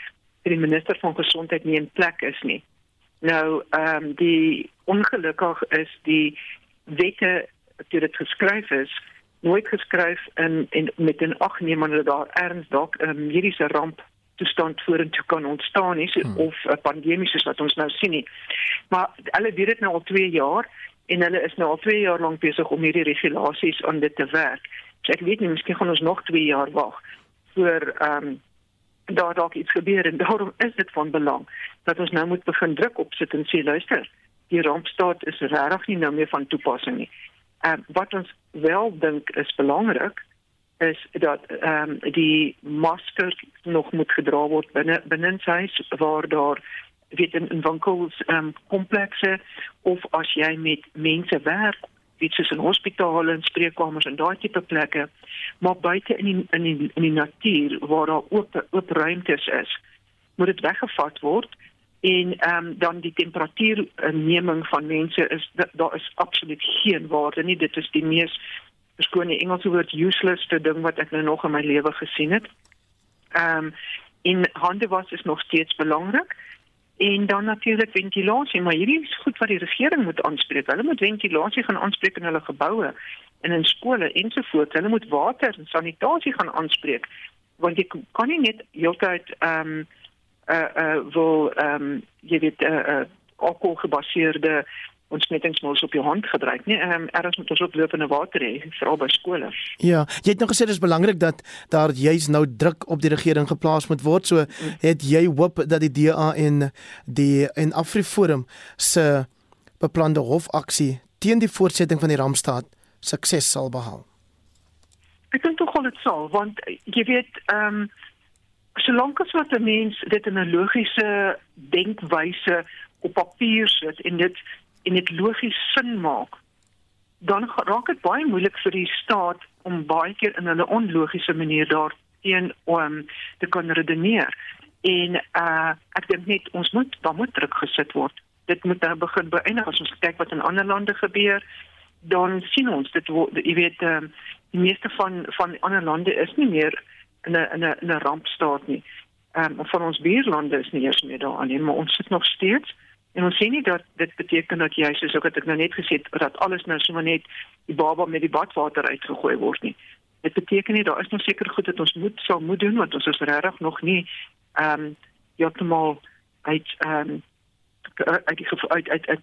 vir die minister van gesondheid nie in plek is nie. Nou, ehm um, die ongelukkig is die wette toe dit geskryf is nooit geskryf in en met 'n agneming dat daar erns dalk 'n mediese ramp toestand vorentoe kan ontstaan nie hmm. of 'n pandemie soos wat ons nou sien nie. Maar hulle doen dit nou al 2 jaar en hulle is nou al 2 jaar lank besig om hierdie regulasies aan dit te werk. So ek weet nie, miskien gaan ons nog 2 jaar wag voor ehm um, daar dalk iets gebeur en daarom is dit van belang dat ons nou moet begin druk opsit en sê luister, die rampstaat is regtig nie nou meer van toepassing nie. Ehm uh, wat ons wel dink is belangrik is dat ehm um, die masker nog moet gedra word binne binne huis waar daar weet in, in winkels ehm um, komplekse of as jy met mense werk iets soos in hospitale en spreekkamers en daai tipe plekke maar buite in die, in die, in die natuur waar daar oop oop ruimtes is moet dit weggevat word en ehm um, dan die temperatuurneming van mense is daar is absoluut geen waarde nie. Dit is die mees verskoon die Engelse woord useless te ding wat ek nou nog in my lewe gesien het. Ehm um, in hande was is nog steeds belangrik en dan natuurlik ventilasie, maar hierdie is goed wat die regering moet aanspreek. Hulle moet ventilasie gaan aanspreek in hulle geboue en in skole ensovoorts. Hulle moet water en sanitasie gaan aanspreek want jy kan nie net heeltyd ehm um, uh uh wil ehm um, jy weet 'n uh, uh, alkohol gebaseerde ontsmettingsmiddels op jou hand gebruik nie. Ehm um, erns moet ons ook lopende water hê veral by skole. Ja, jy het nou gesê dis belangrik dat daar juis nou druk op die regering geplaas moet word. So het jy hoop dat die DA en die en Afriforum se beplande hofaksie teen die voortsetting van die rampstaat sukses sal behaal. Ek dink tog al dit sal want jy weet ehm um, solank as wat 'n mens dit in 'n logiese denkwyse op papier sit en dit en dit logies sin maak, dan raak dit baie moeilik vir die staat om baie keer in 'n onlogiese manier daarteen om te kan redeneer. En uh ek dink net ons moet daar moet druk gesit word. Dit moet nou begin beëindig as ons kyk wat in ander lande gebeur, dan sien ons dit jy weet uh, die meeste van van ander lande is nie meer in 'n in 'n 'n rampstaat nie. Ehm um, van ons buurlande is nie eens meer daarin nie, maar ons sit nog steeds En ons sê nie dat dit beteken dat jy soos ek het nou net gesê dat alles nou sommer net die baba met die badwater uitgegooi word nie. Dit beteken nie daar is nog seker goed dat ons moet sal moet doen want ons is regtig nog nie ehm um, heeltemal uit ehm um, uit die uit uit uit,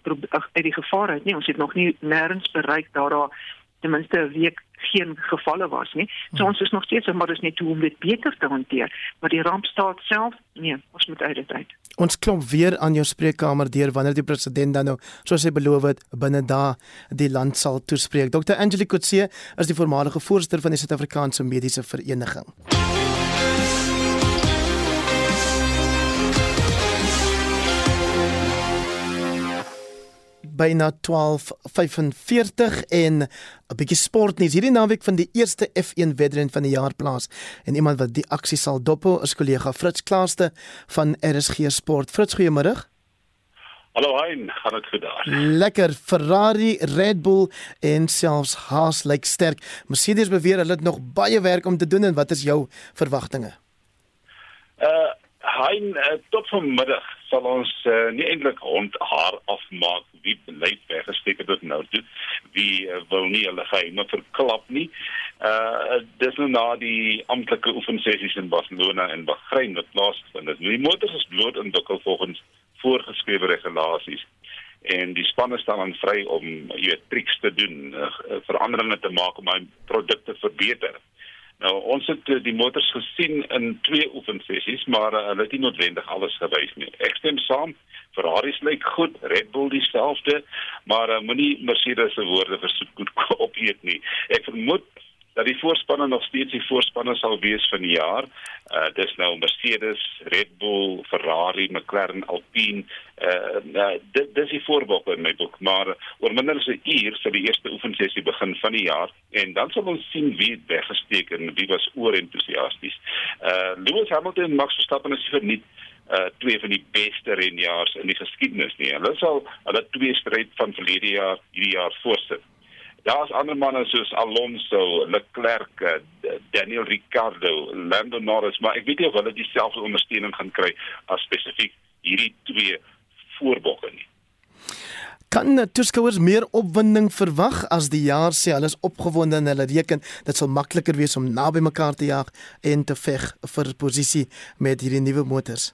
uit die gevaar uit nie. Ons het nog nie nêrens bereik daar daar ten minste 'n week geen gevalle was nie. So ons is nog steeds maar dis net hoe om dit beter te hanteer. Maar die rampstaat self, nee, ons moet uit dit uit. Ons klop weer aan jou spreekkamer deur wanneer die president dan nou, soos hy beloof het, binne dae die land sal toespreek. Dr. Angelique Kutse is die voormalige voorsitter van die Suid-Afrikaanse Mediese Vereniging. Byna 12:45 en 'n bietjie sportnuus. Hierdie naweek van die eerste F1 wedren van die jaar plaas en iemand wat die aksie sal dop is kollega Fritz Klaaste van RSG Sport. Fritz, goeiemôre. Hallo Hein, gaan dit goed daar? Lekker Ferrari, Red Bull en selfs Haas lyk sterk. Mercedes beweer hulle het nog baie werk om te doen en wat is jou verwagtinge? Uh Hein, uh, tot vanmiddag sal ons uh, nie eintlik rond haar afmaak wie beleid weggesteek het tot nou toe. Wie uh, wil nie hulle geheime verklap nie. Uh dis nou na die amptelike oefensessies in Barcelona en Bahrein wat plaasgevind het. Die motors is bloot ontwikkel volgens voorgeskrewe regulasies. En die spanne staan aan vry om jy weet triks te doen uh, veranderinge te maak om my produkte verbeter Nou ons het eh, die motors gesien in twee oefensessies, maar uh, hulle het nie noodwendig alles gewys nie. Ek stem saam. Ferrari lyk goed, Red Bull dieselfde, maar uh, moenie Mercedes se woorde vir soet goed opeet nie. Ek vermoed dat die voorspanne nog steeds die voorspanne sal wees van die jaar. Uh dis nou Mercedes, Red Bull, Ferrari, McLaren, Alpine. Uh, uh dit dis die voorbeelde in my boek, maar oor minder as 'n uur sal die eerste oefensessie begin van die jaar en dan sal ons sien wie het weggesteek en wie was oor entoesiasties. Uh Lewis Hamilton en Max Verstappen is verniet uh twee van die beste renjaars in die geskiedenis nie. Hulle sal hulle twee stryd van verlede jaar hierdie jaar voorsit. Daar's ander manne soos Alonso, Leclerc, eh, Daniel Ricciardo, Lando Norris, maar ek weet nie of hulle dieselfde ondersteuning gaan kry as spesifiek hierdie twee voorbokke nie. Kan toeskouers meer opwinding verwag as die jaar sê hulle is opgewonde en hulle reken dit sal makliker wees om naby mekaar te jag en te veg vir posisie met hierdie nuwe motors?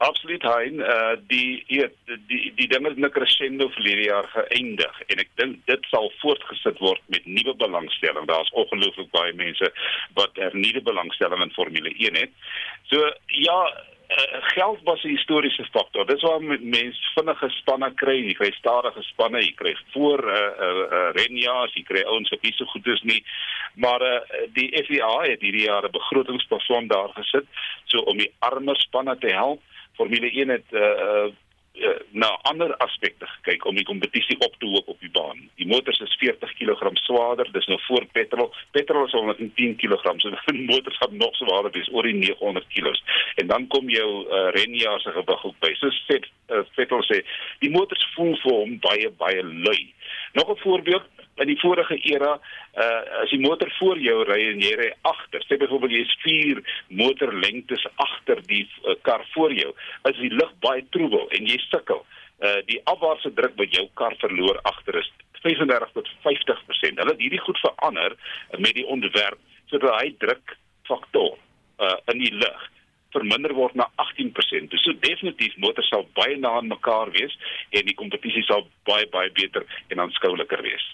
Absoluut hein, uh die die die ding het net crescendo verlede jaar geëindig en ek dink dit sal voortgesit word met nuwe belangstelling. Daar's ongelooflik baie mense wat er nuwe belangstelling in Formule 1 het. So ja, uh, geld was 'n historiese faktor. Dis waar mense vinnige spanne kry, jy kry stadige spanne, jy kry voor uh, uh, uh, renjaars, jy kry ouens wat nie so goed is nie. Maar uh, die FIA het hierdie jaar 'n begrotingsplafon daar gesit so om die armer spanne te help. Formule 1 het uh, uh, na ander aspekte gekyk om die kompetisie op te hoop op die baan. Die motors is 40 kg swaarder, dis nou voor petrol. Petrol is 110 kg, so die motors gaan nog swaarder, dis oor die 900 kg. En dan kom jou uh, renjaar se gewig ook by. So sê uh, Vettel sê, die motors voel vir hom baie baie lui. Nog 'n voorbeeld, in die vorige era uh as die motor voor jou ry en jy ry agter, sê byvoorbeeld jy is 4 motorlengtes agter die uh, kar voor jou, as die lug baie troebel en jy sukkel, uh die afwaartse druk wat jou kar verloor agter is 35 tot 50%. Hulle het hierdie goed verander met die ontwerp sodat hy drukfaktor uh in die lug verminder word na 18%. Dus so definitief motors sal baie na aan mekaar wees en die kompetisie sal baie baie beter en aanskouliker wees.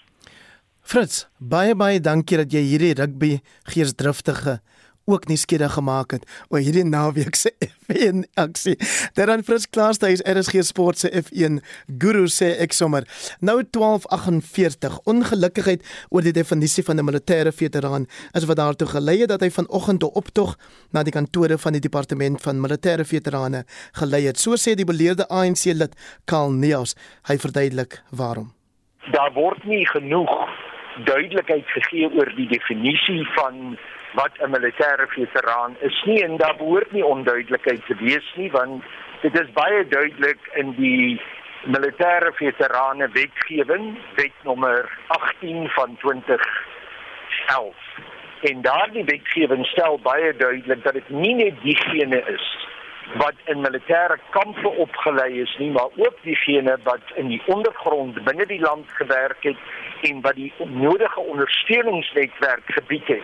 Fritz, baie baie dankie dat jy hierdie rugby geesdriftige ook nie skieurig gemaak het oor hierdie naweek se F1 aksie. Terwyl Fritz Klaarste is RSG Sport se F1 guru sê ek sommer. Nou 1248 ongelukkigheid oor die definisie van 'n militêre veteraan is wat daartoe gelei het dat hy vanoggend 'n optog na die kantore van die departement van militêre veterane gelei het. So sê die beleerde ANC lid Karl Neus. Hy verduidelik waarom. Daar word nie genoeg duidelikheid gegee oor die definisie van wat 'n militêre veteraan is nie. En daar behoort nie onduidelikheid te wees nie want dit is baie duidelik in die militêre veterane wetgewing wet nommer 18 van 2011 en daardie wetgewing stel baie duidelik dat dit nie net diegene is wat in militêre kampe opgelei is nie maar ook diegene wat in die ondergrond binne die land gewerk het en wat die nodige ondersteuningsnetwerk gebied het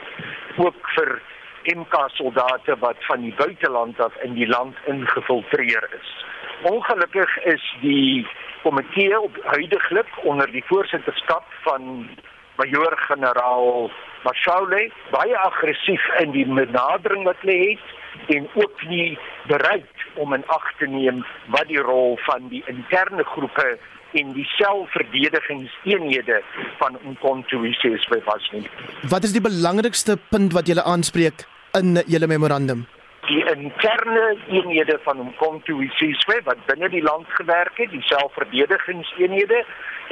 ook vir MK soldate wat van die buiteland af in die land ingefiltreer is. Ongelukkig is die komitee op huidigelik onder die voorsitterskap van majoor generaal Mashaule baie aggressief in die benadering wat hulle het en ook nie bereid om in ag te neem wat die rol van die interne groepe en die selfverdedigingseenhede van Umkhonto weSizwe was nie. Wat is die belangrikste punt wat julle aanspreek in julle memorandum? Die interne eenhede van Umkhonto weSizwe wat binne die land gewerk het, die selfverdedigingseenhede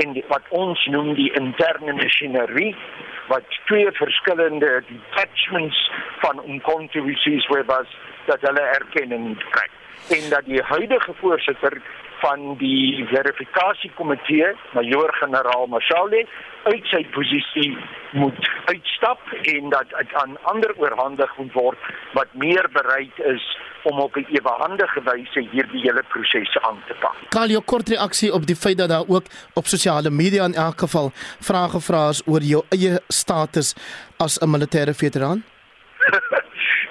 en die, wat ons noem die interne masjinerie wat twee verskillende detachments van Umkhonto weSizwe was dat hulle erkenning kry en dat die huidige voorsitter van die verifikasiekomitee, majoor generaal Mashale, uit sy posisie moet uitstap en dat dit aan ander oorhandig moet word wat meer bereid is om op 'n ewehandige wyse hierdie hele proses aan te pak. Kan jy 'n kort reaksie op die feit dat daar ook op sosiale media in elk geval vrae gevra is oor jou eie status as 'n militêre veteraan?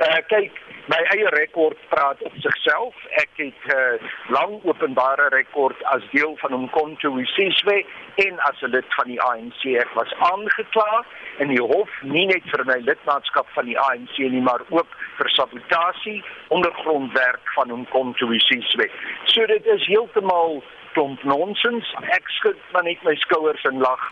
uh, kyk, my eie rekord praat op sigself. Ek het 'n uh, lang openbare rekord as deel van Umkhonto weSizwe en as 'n lid van die ANC. Ek was aangekla in die hof nie net vir my lidmaatskap van die ANC nie, maar ook vir sabotasie, ondergrondwerk van Umkhonto weSizwe. So dit is heeltemal klomp nonsens. Ek skud maar net my skouers en lag.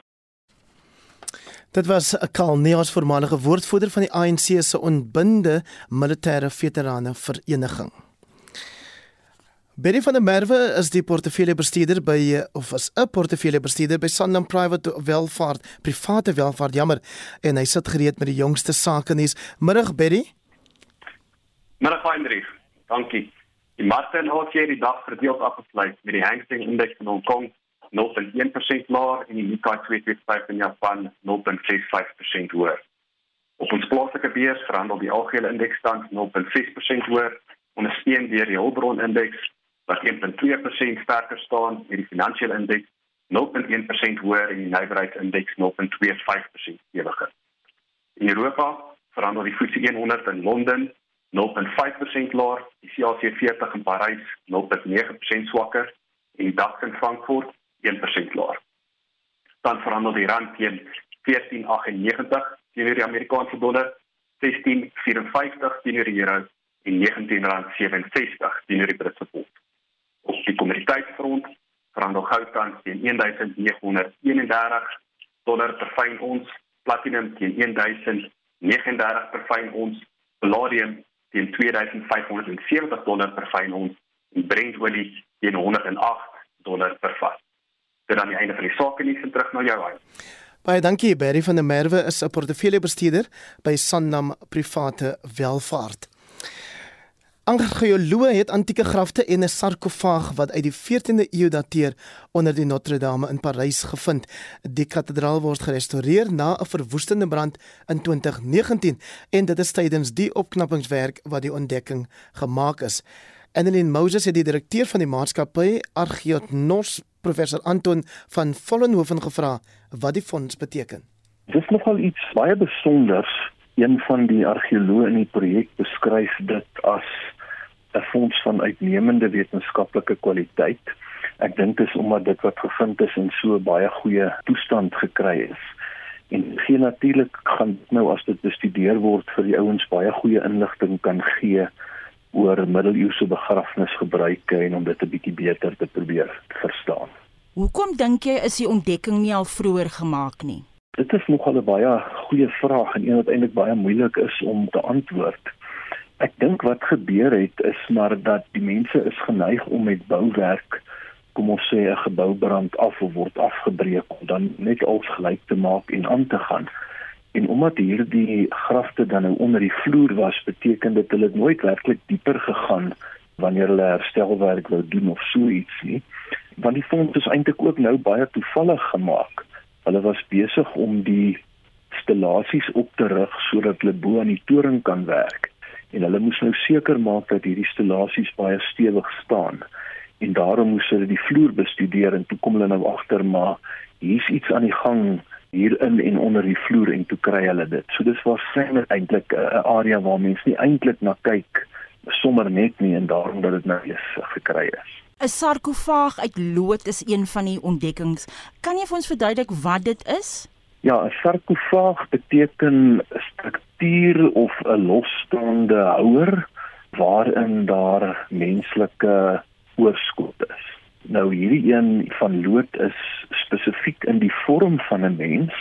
Dit was 'n Kalneas voormalige woordvoerder van die ANC se onbinde militêre veterane vereniging. Betty van der Merwe is die portefeuljebestuurder by of is 'n portefeuljebestuurder by Sanlam Private Welvaart, private welvaart, jammer, en hy sit gereed met die jongste sake nuus. Middag Betty. Middag Hendrik. Dankie. Die markte het hier die dag verdeeld afgesluit met die Hang Seng Indeks in Hong Kong 0.1% laer en die Nikkei 225 in Japan 0.65% hoër. Op ons plaaslike beurs verhandel die algehele indeks tans 0.6% hoër, ondersteun deur die Hulbron indeks wat 1.2% sterker staan en die finansiële indeks 0.1% hoër en die nywerheidsindeks 0.25% stewiger. In Europa verhandel die FTSE 100 in Londen 0.5% laer, die CAC 40 in Parys 0.9% swakker en die DAX in Frankfurt 1% laer. Dan verhandel die rand teen 14.98 teenoor die Amerikaanse dollar, 16.54 teenoor die euro en R19.67 teenoor die Britse pond. Op die kommoditeitsfront verhandel goud tans teen 1931 dollar per fyn ons, platinum teen 1039 per fyn ons, palladium teen 2570 dollar per fyn ons en Brent-olie teen 108 dollar per vat. Dit aan die einde van die nuus en terug na jou aan. Baie dankie Barry van der Merwe is 'n portefeuljebestuurder by Sanlam Private Welvaart. Argeoloë het antieke grafte en 'n sarkofaag wat uit die 14de eeu dateer onder die Notre Dame in Parys gevind. Die kathedraal word gerestoreer na 'n verwoestende brand in 2019 en dit is tydens die opknappingswerk wat die ontdekking gemaak is. Annelien Moses het die direkteur van die maatskappy Argeotnos professor Anton van Vollenhoven gevra wat die fonds beteken. Dit is nogal iets baie besonders. Een van die argeoloë in die projek beskryf dit as 'n fonds van uitnemende wetenskaplike kwaliteit. Ek dink dit is omdat dit wat gevind is in so baie goeie toestand gekry is. En gee natuurlik gaan nou as dit bestudeer word vir die ouens baie goeie inligting kan gee oor middeleeuse begrafnisgebruike en om dit 'n bietjie beter te probeer verstaan. Hoekom dink jy is die ontdekking nie al vroeër gemaak nie? Dit is nogal 'n baie goeie vraag en een wat eintlik baie moeilik is om te antwoord. Ek dink wat gebeur het is maar dat die mense is geneig om met bouwerk kom ons sê 'n gebou brand af of word afgebreek om dan net alles gelyk te maak en aan te gaan. En omdat hierdie grafte dan nou onder die vloer was, beteken dit hulle het nooit werklik dieper gegaan wanneer hulle herstelwerk wou doen of so iets nie. Want die fonds is eintlik ook nou baie toevallig gemaak. Hulle was besig om die stellasies op te rig sodat hulle bo aan die toring kan werk. En hulle moes nou seker maak dat hierdie stellasies baie stewig staan. En daarom moes hulle die vloer bestudeer en toe kom hulle nou agter maar hier's iets aan die gang hierin en onder die vloer en toe kry hulle dit. So dis waarskynlik eintlik 'n area waar mense nie eintlik na kyk sommer net nie en daarom dat dit nou eens gekry is. 'n Sarkofaag uit lood is een van die ontdekkings. Kan jy vir ons verduidelik wat dit is? Ja, 'n sarkofaag beteken 'n struktuur of 'n losstaande houer waarin daar menslike oorskot is. Nou hierdie een van lood is spesifiek in die vorm van 'n mens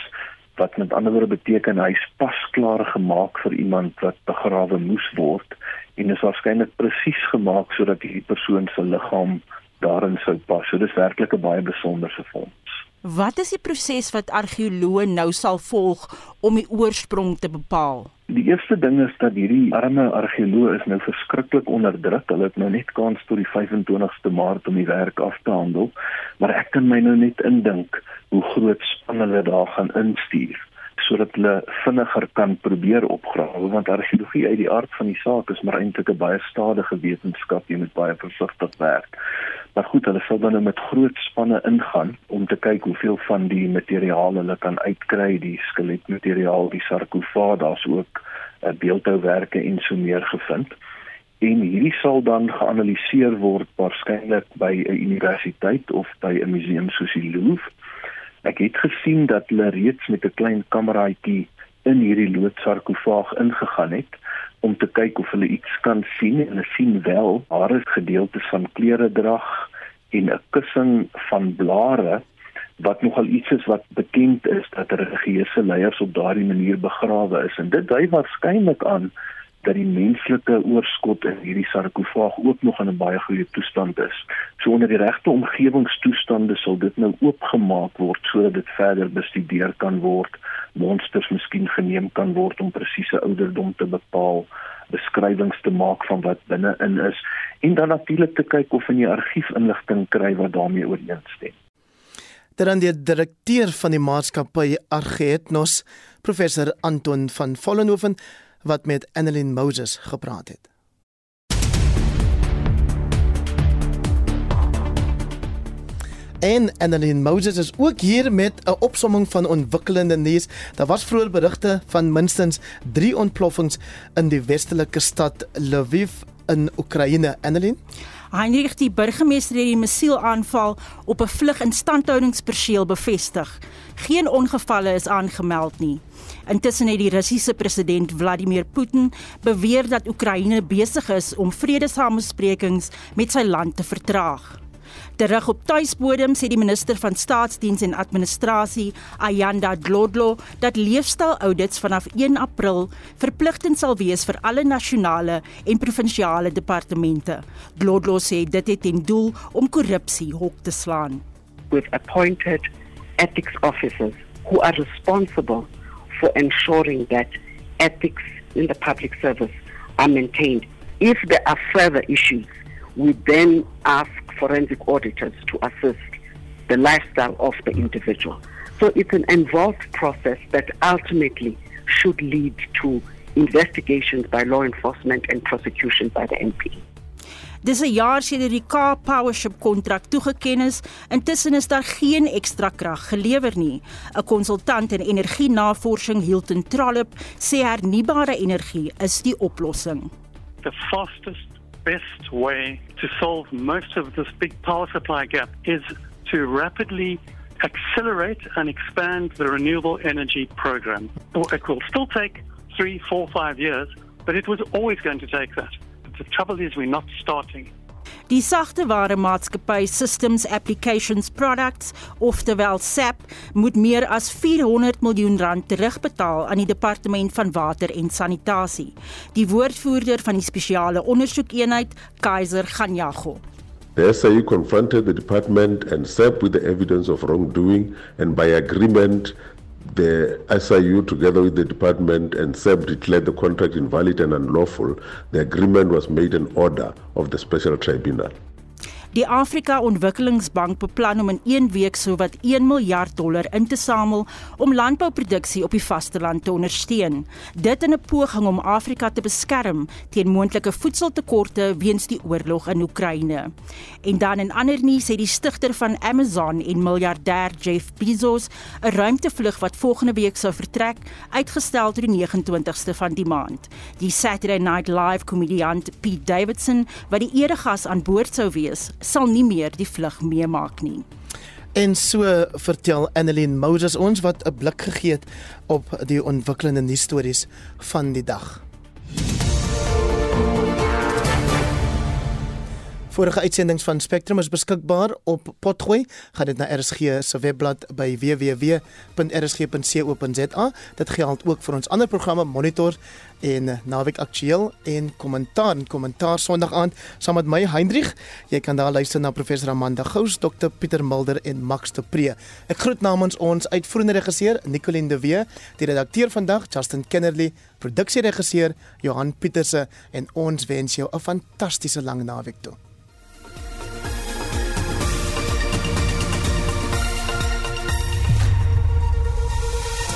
wat met ander woorde beteken hy's pasklaar gemaak vir iemand wat begrawe moes word en is waarskynlik presies gemaak sodat hierdie persoon se liggaam daarin sou pas. So dis werklik 'n baie besonderse fonds. Wat is die proses wat argeoloë nou sal volg om die oorsprong te bepaal? Die eerste ding is dat hierdie arme argeoloë is nou verskriklik onderdruk. Hulle het nou net kans tot die 25ste Maart om die werk af te handel, maar ek kan my nou net indink hoe groot span hulle daar gaan instuur sodat hulle vinniger kan probeer opgrawe want argeologie uit die aard van die saak is maar eintlik 'n baie stadige wetenskap jy moet baie versigtig werk. Maar goed, hulle sal dan nou met groot spanne ingaan om te kyk hoeveel van die materiaal hulle kan uitkry, die skeletmateriaal, die sarkofaag, daar's ook uh, beeldhouwerke en so meer gevind. En hierdie sal dan geanaliseer word waarskynlik by 'n universiteit of by 'n museum soos die Louvre Ek het gesien dat hulle reeds met 'n klein kameraitjie in hierdie loodsarkofaag ingegaan het om te kyk of hulle iets kan sien. En hulle sien wel hare gedeeltes van klere drag en 'n kussing van blare wat nogal iets is wat bekend is dat religieuse leiers op daardie manier begrawe is. En dit dui waarskynlik aan dat die menslike oorskot in hierdie sarkofaag ook nog in 'n baie goeie toestand is. So onder die regte omgewingstoestande sal dit nou oopgemaak word sodat dit verder bestudeer kan word, monsters miskien geneem kan word om presiese ouderdom te bepaal, beskrywings te maak van wat binne-in is en dan natuurlik te kyk of in die argief inligting kry wat daarmee ooreenstem. Dan die direkteur van die maatskappy Argetnos, professor Anton van Vollenhoven wat met Annelien Moses gepraat het. En Annelien Moses is ook hier met 'n opsomming van ontwikkelende nuus. Daar was vroeër berigte van minstens 3 ontploffings in die westelike stad Lviv in Oekraïne. Annelien Heinrich die burgemeester het die missielaanval op 'n vlug instandhoudingsperseel bevestig. Geen ongevalle is aangemeld nie. Intussen het die Russiese president Vladimir Putin beweer dat Oekraïne besig is om vredesamesprekings met sy land te vertraag. Terug op tuisbodem sê die minister van staatsdiens en administrasie, Ayanda Dlodlo, dat leefstyl-audits vanaf 1 April verpligtend sal wees vir alle nasionale en provinsiale departemente. Dlodlo sê dit het ten doel om korrupsie hok te slaan. We've appointed ethics officers who are responsible for ensuring that ethics in the public service are maintained. If there are further issues, we then ask forensic auditors to assist the lifestyle of the individual. So it's an involved process that ultimately should lead to investigations by law enforcement and prosecution by the MP. Dis 'n jaar sedert die Cape Powership kontrak toegeken is, intussen is daar geen ekstra krag gelewer nie. 'n Konsultant in energienavorsing, Hilton Trollop, sê hernubare energie is die oplossing. The fastest best way to solve most of this big power supply gap is to rapidly accelerate and expand the renewable energy program. It will still take three, four, five years, but it was always going to take that. The trouble is we're not starting. Die sagteware maatskappy Systems Applications Products, oftewel SAP, moet meer as 400 miljoen rand terugbetaal aan die Departement van Water en Sanitasie. Die woordvoerder van die spesiale ondersoekeenheid, Kaiser Ganyago. The SIU confronted the department and SAP with the evidence of wrongdoing and by agreement the SIU together with the department and SEB declared the contract invalid and unlawful. The agreement was made an order of the special tribunal. Die Afrika Ontwikkelingsbank beplan om in 1 week sowat 1 miljard dollar in te samel om landbouproduksie op die vasteland te ondersteun. Dit in 'n poging om Afrika te beskerm teen moontlike voedseltekorte weens die oorlog in Oekraïne. En dan in ander nuus het die stigter van Amazon en miljardêr Jeff Bezos 'n ruimtevlug wat volgende week sou vertrek, uitgestel tot die 29ste van die maand. Die Saturday Night Live komediant Pete Davidson, wat die eregas aan boord sou wees, sal nie meer die vlug meemaak nie. En so vertel Annelien Moses ons wat 'n blik gegee het op die ontwikkelende nuusstories van die dag. Vorige uitsendings van Spectrum is beskikbaar op Potgooi. Gaan dit na RSG se webblad by www.rsg.co.za. Dit geld ook vir ons ander programme Monitor en Naweek Aktueel en Kommentaar en Kommentaar Sondag aand saam met my Hendrik. Jy kan daar luister na professor Amanda Gous, Dr Pieter Mulder en Max de Pre. Ek groet namens ons uitvoerende regisseur Nicoline de Wee, die redakteur vandag Justin Kennerly, produksieregisseur Johan Pieterse en ons wens jou 'n fantastiese lang naweek toe.